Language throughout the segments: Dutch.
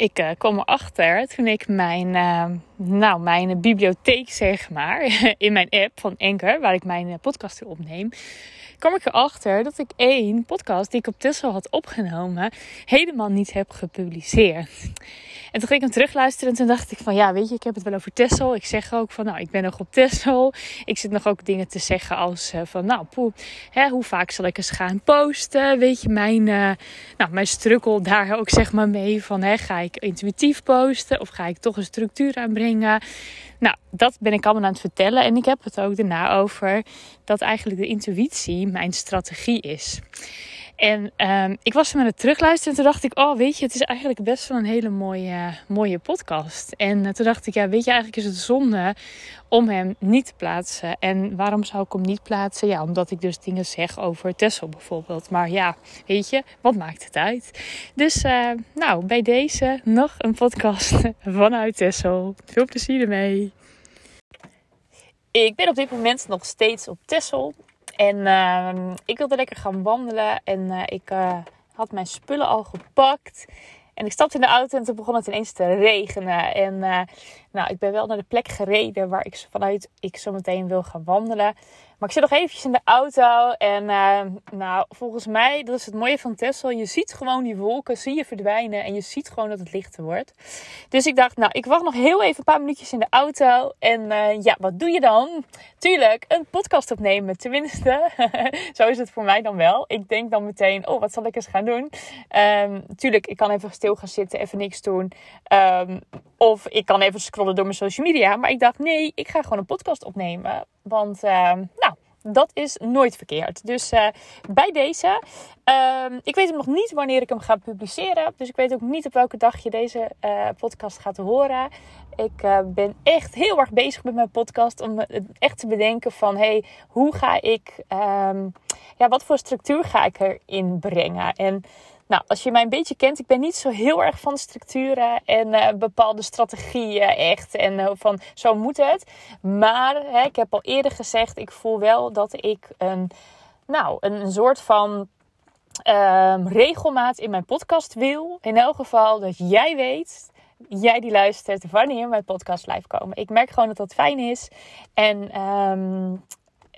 Ik uh, kwam erachter toen ik mijn, uh, nou, mijn bibliotheek, zeg maar, in mijn app van Anchor, waar ik mijn uh, podcast opneem, kwam ik erachter dat ik één podcast die ik op Tesla had opgenomen, helemaal niet heb gepubliceerd. En toen ging ik hem terugluisteren en toen dacht ik van ja, weet je, ik heb het wel over Tessel. Ik zeg ook van nou, ik ben nog op Tessel. Ik zit nog ook dingen te zeggen als uh, van nou, poeh, hè, hoe vaak zal ik eens gaan posten? Weet je, mijn, uh, nou, mijn strukkel daar ook zeg maar mee van hè, ga ik intuïtief posten of ga ik toch een structuur aanbrengen? Nou, dat ben ik allemaal aan het vertellen. En ik heb het ook daarna over dat eigenlijk de intuïtie mijn strategie is. En um, ik was hem aan het terugluisteren en toen dacht ik, oh weet je, het is eigenlijk best wel een hele mooie, mooie podcast. En uh, toen dacht ik, ja weet je, eigenlijk is het zonde om hem niet te plaatsen. En waarom zou ik hem niet plaatsen? Ja, omdat ik dus dingen zeg over Tessel bijvoorbeeld. Maar ja, weet je, wat maakt het uit? Dus uh, nou, bij deze nog een podcast vanuit Tessel. Veel plezier ermee. Ik ben op dit moment nog steeds op Tessel. En uh, ik wilde lekker gaan wandelen. En uh, ik uh, had mijn spullen al gepakt. En ik stapte in de auto en toen begon het ineens te regenen. En nou, ik ben wel naar de plek gereden waar ik vanuit ik zo meteen wil gaan wandelen. Maar ik zit nog eventjes in de auto. En uh, nou, volgens mij, dat is het mooie van Tesla. Je ziet gewoon die wolken, zie je verdwijnen. En je ziet gewoon dat het lichter wordt. Dus ik dacht, nou, ik wacht nog heel even een paar minuutjes in de auto. En uh, ja, wat doe je dan? Tuurlijk, een podcast opnemen. Tenminste, zo is het voor mij dan wel. Ik denk dan meteen, oh, wat zal ik eens gaan doen? Um, tuurlijk, ik kan even stil gaan zitten, even niks doen. Um, of ik kan even scrollen door mijn social media. Maar ik dacht, nee, ik ga gewoon een podcast opnemen. Want, uh, nou, dat is nooit verkeerd. Dus uh, bij deze. Uh, ik weet nog niet wanneer ik hem ga publiceren. Dus ik weet ook niet op welke dag je deze uh, podcast gaat horen. Ik uh, ben echt heel erg bezig met mijn podcast. Om echt te bedenken van... Hey, hoe ga ik... Um, ja, wat voor structuur ga ik erin brengen? En... Nou, als je mij een beetje kent, ik ben niet zo heel erg van structuren en uh, bepaalde strategieën echt. En uh, van zo moet het. Maar hè, ik heb al eerder gezegd, ik voel wel dat ik een, nou, een, soort van um, regelmaat in mijn podcast wil. In elk geval dat jij weet jij die luistert, wanneer mijn podcast live komen. Ik merk gewoon dat dat fijn is. En um,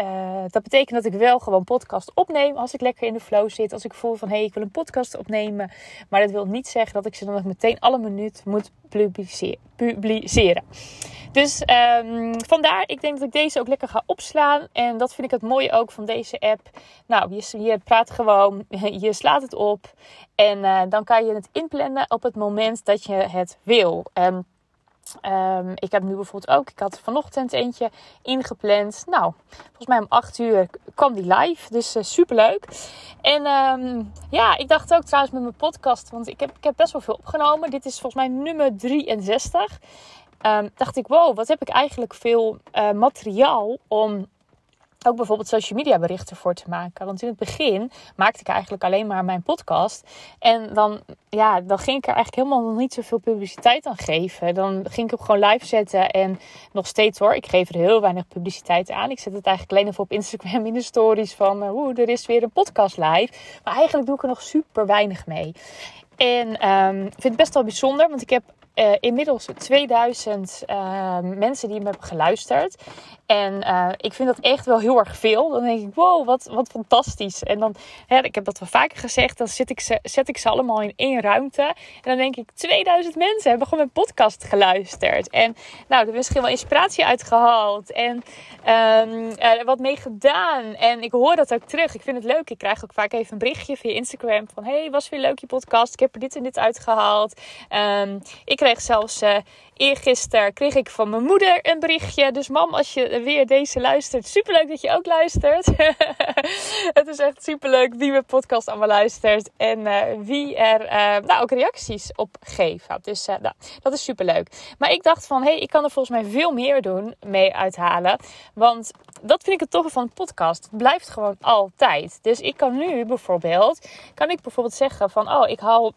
uh, dat betekent dat ik wel gewoon podcast opneem als ik lekker in de flow zit. Als ik voel van hé, hey, ik wil een podcast opnemen. Maar dat wil niet zeggen dat ik ze dan nog meteen alle minuut moet publiceren. Dus um, vandaar, ik denk dat ik deze ook lekker ga opslaan. En dat vind ik het mooie ook van deze app. Nou, je, je praat gewoon, je slaat het op. En uh, dan kan je het inplannen op het moment dat je het wil. Um, Um, ik heb nu bijvoorbeeld ook, ik had vanochtend eentje ingepland. Nou, volgens mij om 8 uur kwam die live, dus uh, superleuk. En um, ja, ik dacht ook trouwens met mijn podcast, want ik heb, ik heb best wel veel opgenomen. Dit is volgens mij nummer 63. Um, dacht ik, wow, wat heb ik eigenlijk veel uh, materiaal om ook bijvoorbeeld social media berichten voor te maken. Want in het begin maakte ik eigenlijk alleen maar mijn podcast. En dan, ja, dan ging ik er eigenlijk helemaal nog niet zoveel publiciteit aan geven. Dan ging ik hem gewoon live zetten. En nog steeds hoor, ik geef er heel weinig publiciteit aan. Ik zet het eigenlijk alleen even op Instagram in de stories van... Uh, oeh, er is weer een podcast live. Maar eigenlijk doe ik er nog super weinig mee. En um, ik vind het best wel bijzonder, want ik heb uh, inmiddels 2000 uh, mensen die me hebben geluisterd. En uh, ik vind dat echt wel heel erg veel. Dan denk ik, wow, wat, wat fantastisch. En dan, hè, ik heb dat wel vaker gezegd, dan zet ik, ze, zet ik ze allemaal in één ruimte. En dan denk ik, 2000 mensen hebben gewoon mijn podcast geluisterd. En nou, er is misschien wel inspiratie uitgehaald. En um, er wat mee gedaan. En ik hoor dat ook terug. Ik vind het leuk. Ik krijg ook vaak even een berichtje via Instagram van, hey, was weer leuk je podcast. Ik heb er dit en dit uitgehaald. Um, ik zelfs uh, eergisteren kreeg ik van mijn moeder een berichtje. Dus mam, als je wie er deze luistert, superleuk dat je ook luistert. het is echt superleuk wie mijn podcast allemaal luistert. En wie er nou, ook reacties op geeft. Dus nou, dat is superleuk. Maar ik dacht van, hé, hey, ik kan er volgens mij veel meer doen, mee uithalen. Want dat vind ik het toffe van podcast. Het blijft gewoon altijd. Dus ik kan nu bijvoorbeeld, kan ik bijvoorbeeld zeggen van, oh, ik haal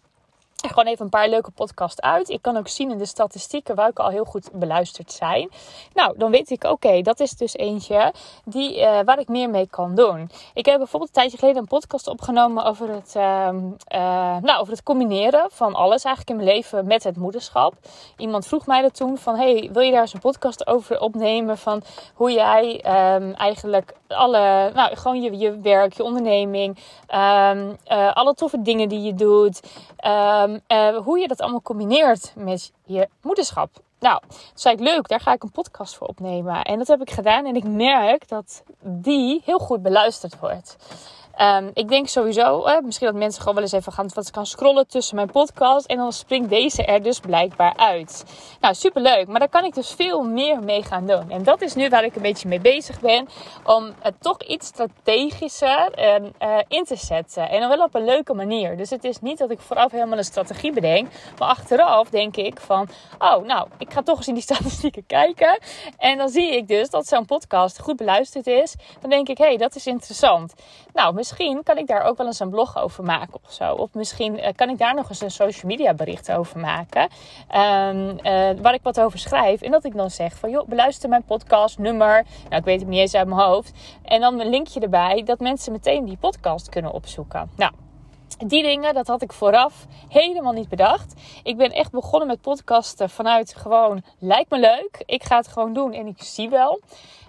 gewoon even een paar leuke podcasts uit. Ik kan ook zien in de statistieken welke al heel goed beluisterd zijn. Nou, dan weet ik, oké, dat is dus eentje die, uh, waar ik meer mee kan doen. Ik heb bijvoorbeeld een tijdje geleden een podcast opgenomen over het, uh, uh, nou, over het combineren van alles eigenlijk in mijn leven met het moederschap. Iemand vroeg mij dat toen van, hey, wil je daar eens een podcast over opnemen van hoe jij um, eigenlijk alle, nou, gewoon je, je werk, je onderneming, um, alle toffe dingen die je doet. Uh, hoe je dat allemaal combineert met je moederschap. Nou, toen zei ik leuk, daar ga ik een podcast voor opnemen. En dat heb ik gedaan en ik merk dat die heel goed beluisterd wordt. Um, ik denk sowieso, misschien dat mensen gewoon wel eens even gaan, wat gaan scrollen tussen mijn podcast. En dan springt deze er dus blijkbaar uit. Nou, superleuk. Maar daar kan ik dus veel meer mee gaan doen. En dat is nu waar ik een beetje mee bezig ben. Om het toch iets strategischer uh, in te zetten. En dan wel op een leuke manier. Dus het is niet dat ik vooraf helemaal een strategie bedenk. Maar achteraf denk ik van, oh nou, ik ga toch eens in die statistieken kijken. En dan zie ik dus dat zo'n podcast goed beluisterd is. Dan denk ik, hé, hey, dat is interessant. Nou, misschien kan ik daar ook wel eens een blog over maken of zo. Of misschien uh, kan ik daar nog eens een social media bericht over maken. Um, waar ik wat over schrijf. En dat ik dan zeg van joh, beluister mijn podcast nummer. Nou, ik weet het niet eens uit mijn hoofd. En dan een linkje erbij dat mensen meteen die podcast kunnen opzoeken. Nou. Die dingen, dat had ik vooraf helemaal niet bedacht. Ik ben echt begonnen met podcasten vanuit gewoon, lijkt me leuk. Ik ga het gewoon doen en ik zie wel.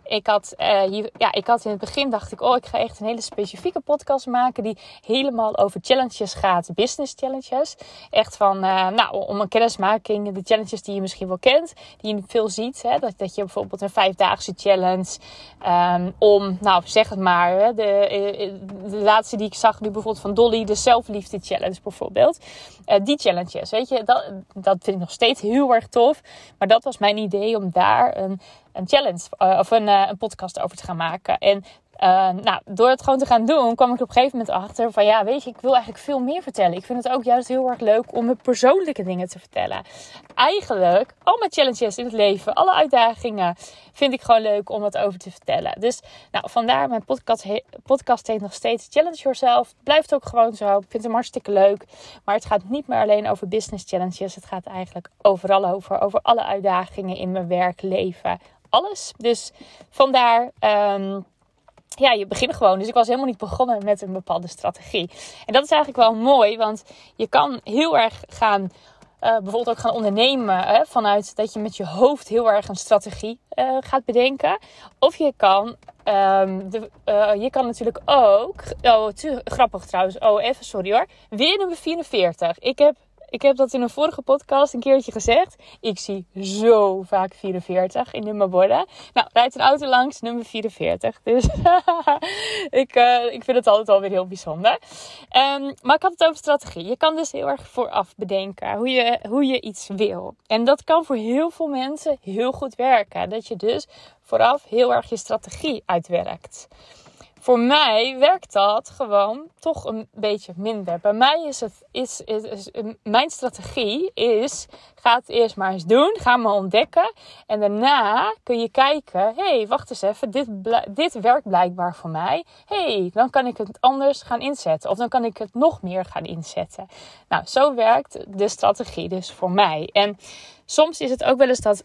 Ik had, uh, hier, ja, ik had in het begin dacht ik, oh, ik ga echt een hele specifieke podcast maken die helemaal over challenges gaat, business challenges. Echt van, uh, nou, om een kennismaking, de challenges die je misschien wel kent, die je veel ziet. Hè, dat, dat je bijvoorbeeld een vijfdaagse challenge um, om, nou, zeg het maar, hè, de, eh, de laatste die ik zag nu bijvoorbeeld van Dolly, de zelfliefde challenge bijvoorbeeld. Die challenges, weet je, dat, dat vind ik nog steeds heel erg tof. Maar dat was mijn idee om daar een een challenge uh, of een, uh, een podcast over te gaan maken. En uh, nou, door het gewoon te gaan doen, kwam ik op een gegeven moment achter van ja, weet je, ik wil eigenlijk veel meer vertellen. Ik vind het ook juist heel erg leuk om mijn persoonlijke dingen te vertellen. Eigenlijk, al mijn challenges in het leven, alle uitdagingen, vind ik gewoon leuk om wat over te vertellen. Dus nou, vandaar mijn podcast, he podcast heet nog steeds Challenge Yourself. Blijft ook gewoon zo. Ik vind hem hartstikke leuk. Maar het gaat niet meer alleen over business challenges. Het gaat eigenlijk overal over. Over alle uitdagingen in mijn werk, leven, alles. Dus vandaar. Um, ja, je begint gewoon. Dus ik was helemaal niet begonnen met een bepaalde strategie. En dat is eigenlijk wel mooi, want je kan heel erg gaan. Uh, bijvoorbeeld ook gaan ondernemen hè, vanuit dat je met je hoofd heel erg een strategie uh, gaat bedenken. Of je kan, um, de, uh, je kan natuurlijk ook. Oh, grappig trouwens. Oh, even sorry hoor. Weer nummer 44. Ik heb ik heb dat in een vorige podcast een keertje gezegd. Ik zie zo vaak 44 in nummerborden. Nou, rijdt een auto langs, nummer 44. Dus ik, uh, ik vind het altijd alweer heel bijzonder. Um, maar ik had het over strategie. Je kan dus heel erg vooraf bedenken hoe je, hoe je iets wil. En dat kan voor heel veel mensen heel goed werken. Dat je dus vooraf heel erg je strategie uitwerkt voor mij werkt dat gewoon toch een beetje minder. Bij mij is het, is, is, mijn strategie is, ga het eerst maar eens doen, ga maar ontdekken. En daarna kun je kijken, hey, wacht eens even, dit, dit werkt blijkbaar voor mij. Hey, dan kan ik het anders gaan inzetten. Of dan kan ik het nog meer gaan inzetten. Nou, zo werkt de strategie dus voor mij. En soms is het ook wel eens dat,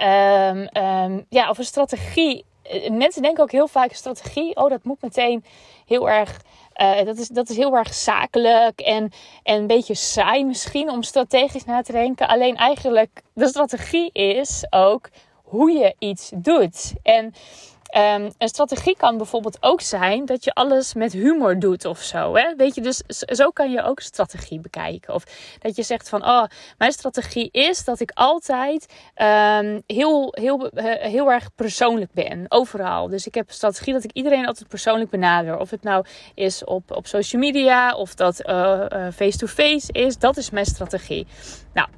um, um, ja, of een strategie mensen denken ook heel vaak strategie. Oh, dat moet meteen heel erg. Uh, dat, is, dat is heel erg zakelijk en, en een beetje saai misschien om strategisch na te denken. Alleen eigenlijk de strategie is ook hoe je iets doet. En Um, een strategie kan bijvoorbeeld ook zijn dat je alles met humor doet of zo. Hè? Weet je, dus zo kan je ook strategie bekijken. Of dat je zegt van, oh, mijn strategie is dat ik altijd um, heel, heel, heel erg persoonlijk ben. Overal. Dus ik heb een strategie dat ik iedereen altijd persoonlijk benader. Of het nou is op, op social media of dat uh, uh, face-to-face -face is. Dat is mijn strategie. Nou,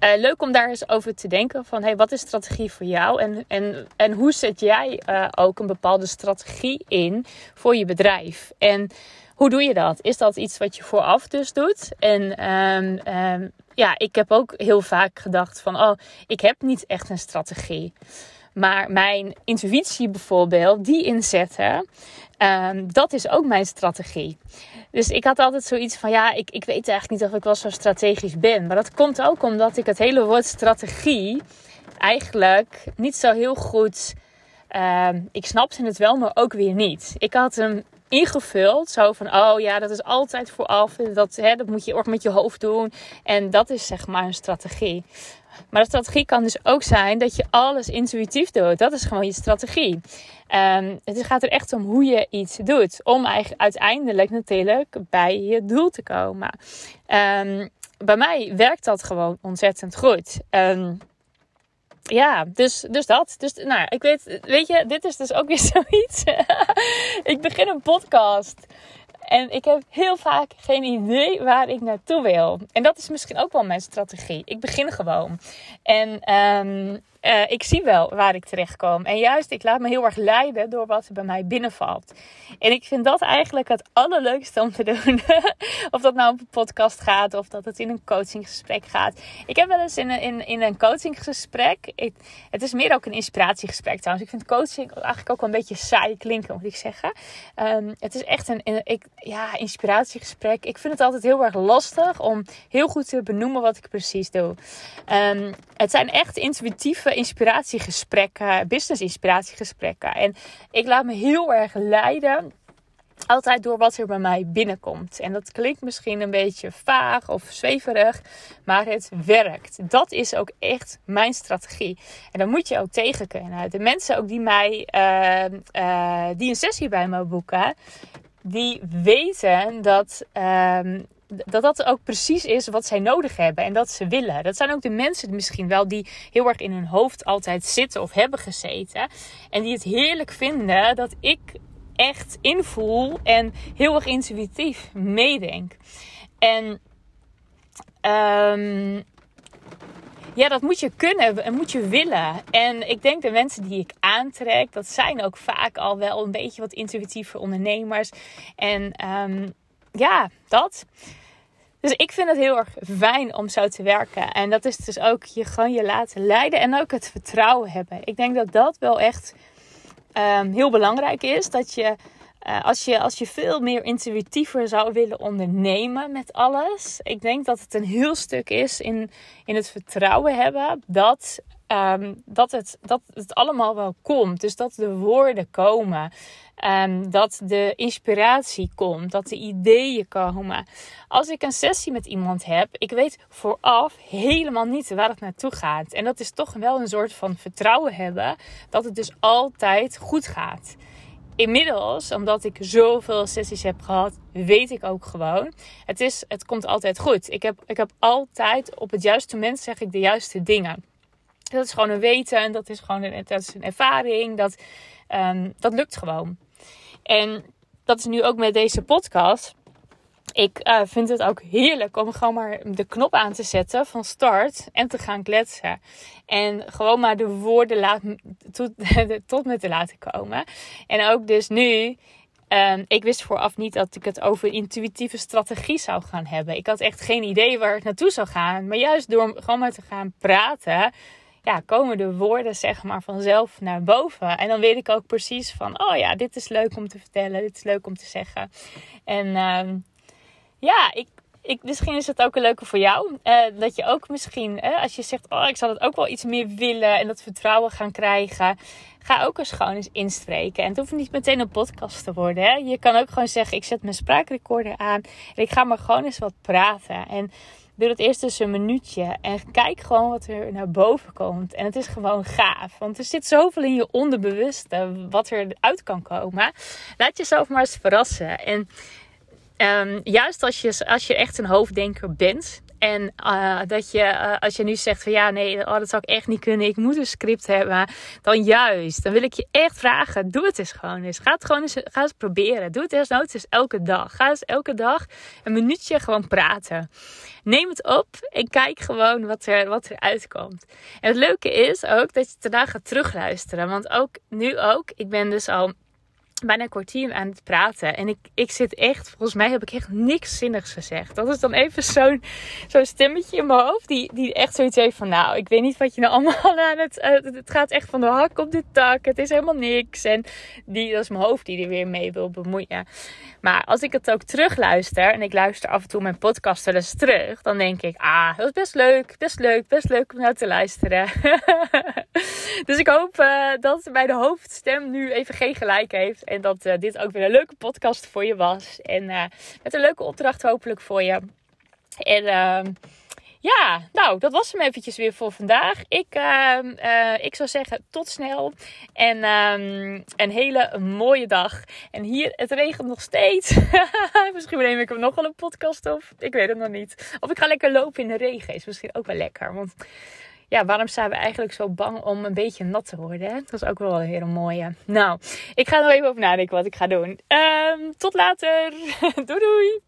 uh, leuk om daar eens over te denken van hey, wat is strategie voor jou en, en, en hoe zet jij uh, ook een bepaalde strategie in voor je bedrijf? En hoe doe je dat? Is dat iets wat je vooraf dus doet? En um, um, ja, ik heb ook heel vaak gedacht van oh, ik heb niet echt een strategie. Maar mijn intuïtie bijvoorbeeld, die inzetten, um, dat is ook mijn strategie. Dus ik had altijd zoiets van, ja, ik, ik weet eigenlijk niet of ik wel zo strategisch ben. Maar dat komt ook omdat ik het hele woord strategie eigenlijk niet zo heel goed... Uh, ik snapte het wel, maar ook weer niet. Ik had hem ingevuld. Zo van, oh ja, dat is altijd vooraf. Dat, hè, dat moet je ook met je hoofd doen. En dat is zeg maar een strategie. Maar de strategie kan dus ook zijn dat je alles intuïtief doet. Dat is gewoon je strategie. Um, het gaat er echt om hoe je iets doet. Om eigenlijk uiteindelijk natuurlijk bij je doel te komen. Um, bij mij werkt dat gewoon ontzettend goed. Um, ja, dus, dus dat. Dus nou, ik weet, weet je, dit is dus ook weer zoiets. ik begin een podcast. En ik heb heel vaak geen idee waar ik naartoe wil. En dat is misschien ook wel mijn strategie. Ik begin gewoon. En um, uh, ik zie wel waar ik terecht kom. En juist, ik laat me heel erg leiden door wat er bij mij binnenvalt. En ik vind dat eigenlijk het allerleukste om te doen. of dat nou op een podcast gaat of dat het in een coachinggesprek gaat. Ik heb wel eens in een, in, in een coachinggesprek. Het is meer ook een inspiratiegesprek trouwens. Ik vind coaching eigenlijk ook wel een beetje saai klinken, moet ik zeggen. Um, het is echt een, een ik, ja, inspiratiegesprek. Ik vind het altijd heel erg lastig om heel goed te benoemen wat ik precies doe. Um, het zijn echt intuïtieve inspiratiegesprekken, business inspiratiegesprekken. En ik laat me heel erg leiden altijd door wat er bij mij binnenkomt. En dat klinkt misschien een beetje vaag of zweverig, maar het werkt. Dat is ook echt mijn strategie. En dan moet je ook tegen kunnen. De mensen ook die mij, uh, uh, die een sessie bij me boeken, die weten dat, uh, dat dat ook precies is wat zij nodig hebben en dat ze willen. Dat zijn ook de mensen misschien wel die heel erg in hun hoofd altijd zitten of hebben gezeten. En die het heerlijk vinden dat ik echt invoel en heel erg intuïtief meedenk. En um, ja, dat moet je kunnen en moet je willen. En ik denk de mensen die ik aantrek, dat zijn ook vaak al wel een beetje wat intuïtieve ondernemers. En um, ja, dat. Dus ik vind het heel erg fijn om zo te werken. En dat is dus ook je gewoon je laten leiden en ook het vertrouwen hebben. Ik denk dat dat wel echt um, heel belangrijk is. Dat je, uh, als je als je veel meer intuïtiever zou willen ondernemen met alles. Ik denk dat het een heel stuk is in, in het vertrouwen hebben dat Um, dat, het, dat het allemaal wel komt. Dus dat de woorden komen. Um, dat de inspiratie komt. Dat de ideeën komen. Als ik een sessie met iemand heb, ik weet vooraf helemaal niet waar het naartoe gaat. En dat is toch wel een soort van vertrouwen hebben dat het dus altijd goed gaat. Inmiddels, omdat ik zoveel sessies heb gehad, weet ik ook gewoon. Het, is, het komt altijd goed. Ik heb, ik heb altijd op het juiste moment zeg ik de juiste dingen. Dat is gewoon een weten. En dat is gewoon een, dat is een ervaring. Dat, um, dat lukt gewoon. En dat is nu ook met deze podcast. Ik uh, vind het ook heerlijk om gewoon maar de knop aan te zetten van start en te gaan kletsen. En gewoon maar de woorden tot, tot me te laten komen. En ook dus nu Um, ik wist vooraf niet dat ik het over intuïtieve strategie zou gaan hebben. Ik had echt geen idee waar het naartoe zou gaan. Maar juist door gewoon maar te gaan praten, ja, komen de woorden zeg maar vanzelf naar boven. En dan weet ik ook precies van, oh ja, dit is leuk om te vertellen, dit is leuk om te zeggen. En uh, ja, ik, ik, misschien is het ook een leuke voor jou. Uh, dat je ook misschien, uh, als je zegt, oh, ik zou het ook wel iets meer willen en dat vertrouwen gaan krijgen. Ga ook eens gewoon eens inspreken. En het hoeft niet meteen een podcast te worden. Hè? Je kan ook gewoon zeggen, ik zet mijn spraakrecorder aan en ik ga maar gewoon eens wat praten. En Doe het eerst eens een minuutje en kijk gewoon wat er naar boven komt. En het is gewoon gaaf. Want er zit zoveel in je onderbewuste wat er uit kan komen. Laat jezelf maar eens verrassen. En um, juist als je, als je echt een hoofddenker bent En uh, dat je, uh, als je nu zegt van ja, nee, oh, dat zou ik echt niet kunnen. Ik moet een script hebben. Dan juist, dan wil ik je echt vragen. Doe het eens gewoon eens. Ga het gewoon eens, ga eens proberen. Doe het eens nooit eens elke dag. Ga eens elke dag een minuutje gewoon praten. Neem het op en kijk gewoon wat er, wat er uitkomt. En het leuke is ook dat je daarna gaat terugluisteren. Want ook nu ook, ik ben dus al bijna een kwartier aan het praten. En ik, ik zit echt, volgens mij heb ik echt niks zinnigs gezegd. Dat is dan even zo'n zo'n stemmetje in mijn hoofd. Die, die echt zoiets heeft van, nou, ik weet niet wat je nou allemaal aan het... Uh, het gaat echt van de hak op de tak. Het is helemaal niks. En die, dat is mijn hoofd die er weer mee wil bemoeien. Maar als ik het ook terugluister, en ik luister af en toe mijn podcast wel eens terug, dan denk ik, ah, dat is best leuk, best leuk, best leuk om naar te luisteren. dus ik hoop uh, dat bij de hoofdstem nu even geen gelijk heeft. En dat uh, dit ook weer een leuke podcast voor je was. En uh, met een leuke opdracht hopelijk voor je. En ehm, ja, nou, dat was hem eventjes weer voor vandaag. Ik, uh, ik zou zeggen, tot snel. En um, een hele mooie dag. En hier, het regent nog steeds. misschien neem ik hem nog wel een podcast op. Ik weet het nog niet. Of ik ga lekker lopen in de regen. Is misschien ook wel lekker. Want ja, waarom zijn we eigenlijk zo bang om een beetje nat te worden? Hè? Dat is ook wel een hele mooie. Nou, ik ga er even over nadenken wat ik ga doen. Um, tot later. doei doei.